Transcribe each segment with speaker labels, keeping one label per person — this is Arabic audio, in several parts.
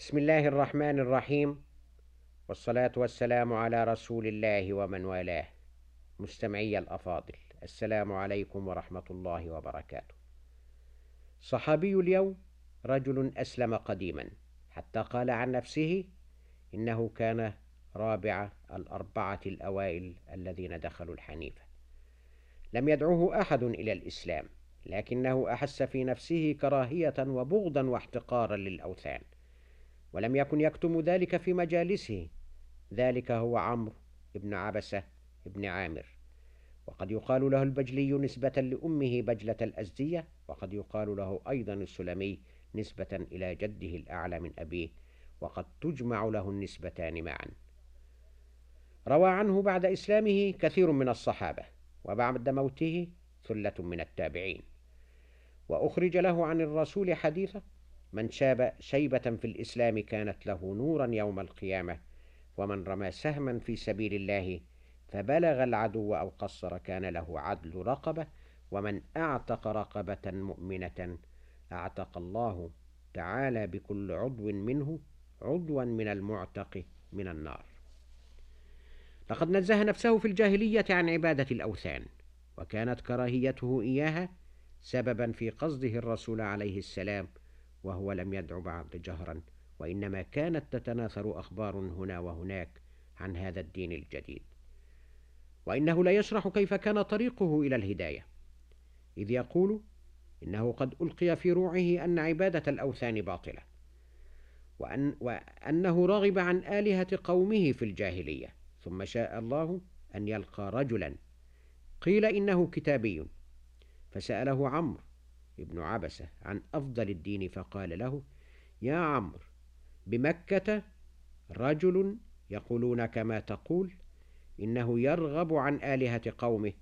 Speaker 1: بسم الله الرحمن الرحيم. والصلاة والسلام على رسول الله ومن والاه. مستمعي الأفاضل السلام عليكم ورحمة الله وبركاته. صحابي اليوم رجل أسلم قديما حتى قال عن نفسه إنه كان رابع الأربعة الأوائل الذين دخلوا الحنيفة. لم يدعوه أحد إلى الإسلام لكنه أحس في نفسه كراهية وبغضا واحتقارا للأوثان. ولم يكن يكتم ذلك في مجالسه. ذلك هو عمرو بن عبسة بن عامر. وقد يقال له البجلي نسبة لأمه بجلة الأزدية وقد يقال له أيضا السلمي نسبة إلى جده الأعلى من أبيه وقد تجمع له النسبتان معا. روى عنه بعد إسلامه كثير من الصحابة وبعد موته ثلة من التابعين. وأخرج له عن الرسول حديثا من شاب شيبة في الإسلام كانت له نورا يوم القيامة ومن رمى سهما في سبيل الله فبلغ العدو أو قصر كان له عدل رقبة ومن أعتق رقبة مؤمنة أعتق الله تعالى بكل عضو منه عضوا من المعتق من النار. لقد نزه نفسه في الجاهلية عن عبادة الأوثان وكانت كراهيته إياها سببا في قصده الرسول عليه السلام وهو لم يدع بعد جهرا وإنما كانت تتناثر أخبار هنا وهناك عن هذا الدين الجديد. وإنه لا يشرح كيف كان طريقه إلى الهداية. إذ يقول إنه قد ألقي في روعه أن عبادة الأوثان باطلة وأن وأنه رغب عن آلهة قومه في الجاهلية. ثم شاء الله أن يلقى رجلا قيل إنه كتابي. فسأله عمرو ابن عبسة عن أفضل الدين فقال له يا عمرو بمكة رجل يقولون كما تقول إنه يرغب عن آلهة قومه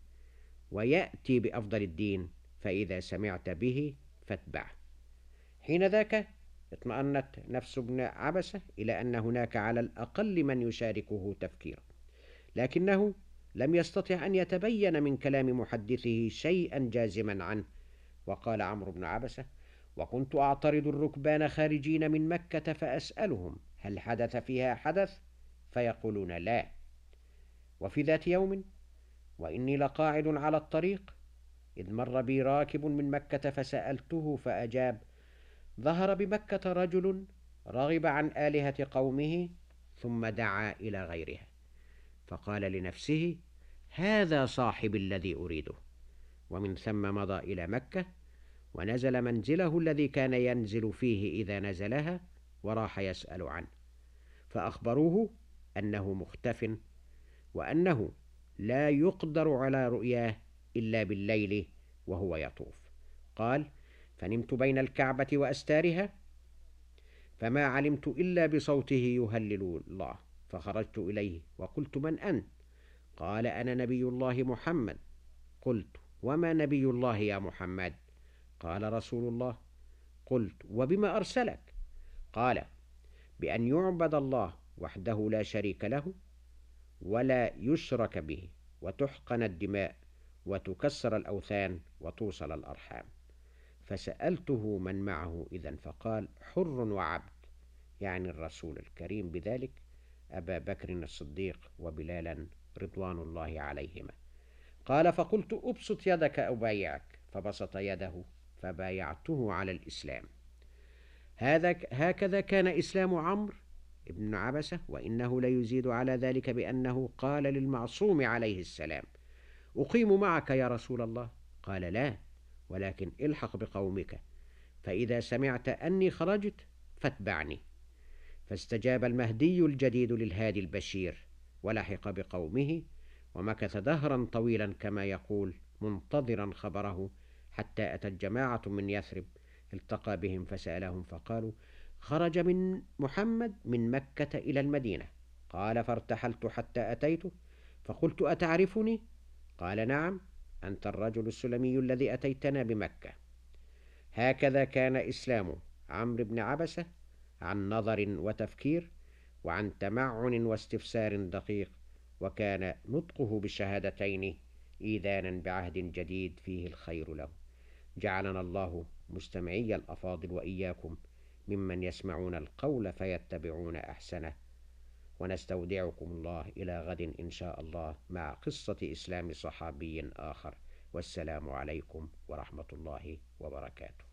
Speaker 1: ويأتي بأفضل الدين فإذا سمعت به فاتبعه. حين ذاك اطمأنت نفس ابن عبسة إلى أن هناك على الأقل من يشاركه تفكيرا لكنه لم يستطع أن يتبين من كلام محدثه شيئا جازما عنه وقال عمرو بن عبسة وكنت أعترض الركبان خارجين من مكة فأسألهم هل حدث فيها حدث؟ فيقولون لا. وفي ذات يوم؟ وإني لقاعد على الطريق. إذ مر بي راكب من مكة فسألته فأجاب ظهر بمكة رجل رغب عن آلهة قومه ثم دعا إلى غيرها. فقال لنفسه هذا صاحب الذي أريده. ومن ثم مضى إلى مكة ونزل منزله الذي كان ينزل فيه إذا نزلها وراح يسأل عنه. فأخبروه أنه مختف وأنه لا يقدر على رؤياه إلا بالليل وهو يطوف. قال فنمت بين الكعبة وأستارها فما علمت إلا بصوته يهلل الله. فخرجت إليه وقلت من أنت؟ قال أنا نبي الله محمد. قلت وما نبي الله يا محمد؟ قال رسول الله قلت وبما أرسلك؟ قال بأن يعبد الله وحده لا شريك له ولا يشرك به وتحقن الدماء وتكسر الأوثان وتوصل الأرحام. فسألته من معه إذا فقال حر وعبد يعني الرسول الكريم. بذلك أبا بكر الصديق وبلالا رضوان الله عليهما. قال فقلت أبسط يدك أبايعك فبسط يده فبايعته على الإسلام. هذا هكذا كان إسلام عمرو ابن عبسة وإنه ليزيد على ذلك بأنه قال للمعصوم عليه السلام أقيم معك يا رسول الله. قال لا ولكن الحق بقومك فإذا سمعت أني خرجت فاتبعني. فاستجاب المهدي الجديد للهادي البشير ولحق بقومه ومكث دهرا طويلا كما يقول منتظرا خبره حتى أتت جماعة من يثرب التقى بهم فسألهم فقالوا خرج من محمد من مكة إلى المدينة. قال فارتحلت حتى أتيته فقلت أتعرفني؟ قال نعم أنت الرجل السلمي الذي أتيتنا بمكة. هكذا كان إسلام عمرو بن عبسة عن نظر وتفكير وعن تمعن واستفسار دقيق وكان نطقه بالشهادتين إيذانا بعهد جديد فيه الخير له. جعلنا الله مستمعي الأفاضل وإياكم ممن يسمعون القول فيتبعون أحسنه. ونستودعكم الله إلى غد إن شاء الله مع قصة إسلام صحابي آخر. والسلام عليكم ورحمة الله وبركاته.